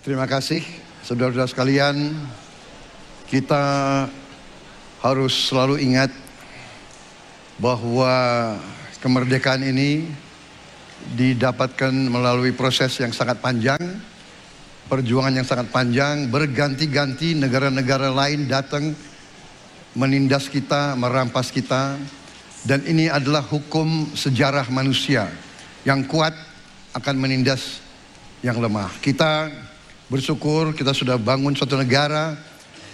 Terima kasih, saudara-saudara sekalian. Kita harus selalu ingat bahwa kemerdekaan ini didapatkan melalui proses yang sangat panjang, perjuangan yang sangat panjang, berganti-ganti negara-negara lain datang menindas kita, merampas kita, dan ini adalah hukum sejarah manusia yang kuat akan menindas yang lemah. Kita bersyukur kita sudah bangun suatu negara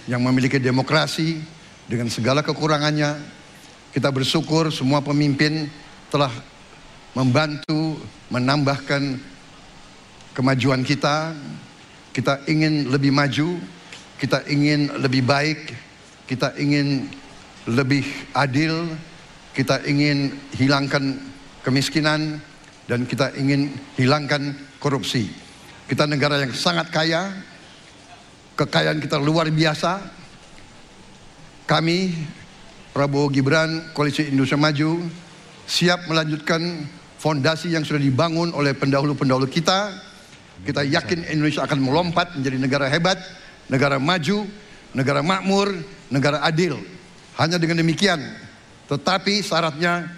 yang memiliki demokrasi dengan segala kekurangannya. Kita bersyukur semua pemimpin telah membantu menambahkan kemajuan kita. Kita ingin lebih maju, kita ingin lebih baik, kita ingin lebih adil, kita ingin hilangkan kemiskinan dan kita ingin hilangkan korupsi. Kita negara yang sangat kaya, kekayaan kita luar biasa. Kami, Prabowo Gibran, Koalisi Indonesia Maju, siap melanjutkan fondasi yang sudah dibangun oleh pendahulu-pendahulu kita. Kita yakin Indonesia akan melompat menjadi negara hebat, negara maju, negara makmur, negara adil. Hanya dengan demikian, tetapi syaratnya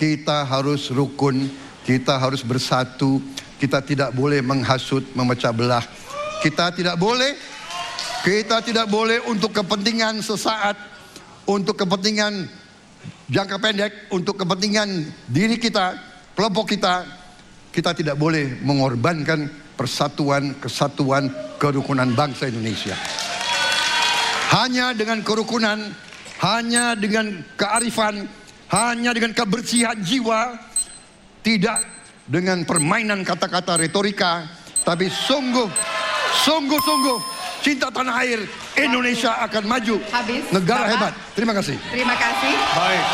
kita harus rukun, kita harus bersatu, kita tidak boleh menghasut, memecah belah. Kita tidak boleh, kita tidak boleh untuk kepentingan sesaat, untuk kepentingan jangka pendek, untuk kepentingan diri kita, kelompok kita, kita tidak boleh mengorbankan persatuan, kesatuan, kerukunan bangsa Indonesia. Hanya dengan kerukunan, hanya dengan kearifan, hanya dengan kebersihan jiwa, tidak dengan permainan kata-kata retorika, tapi sungguh, sungguh-sungguh cinta tanah air Indonesia akan maju. Habis, Negara Bapak. hebat. Terima kasih. Terima kasih. Baik.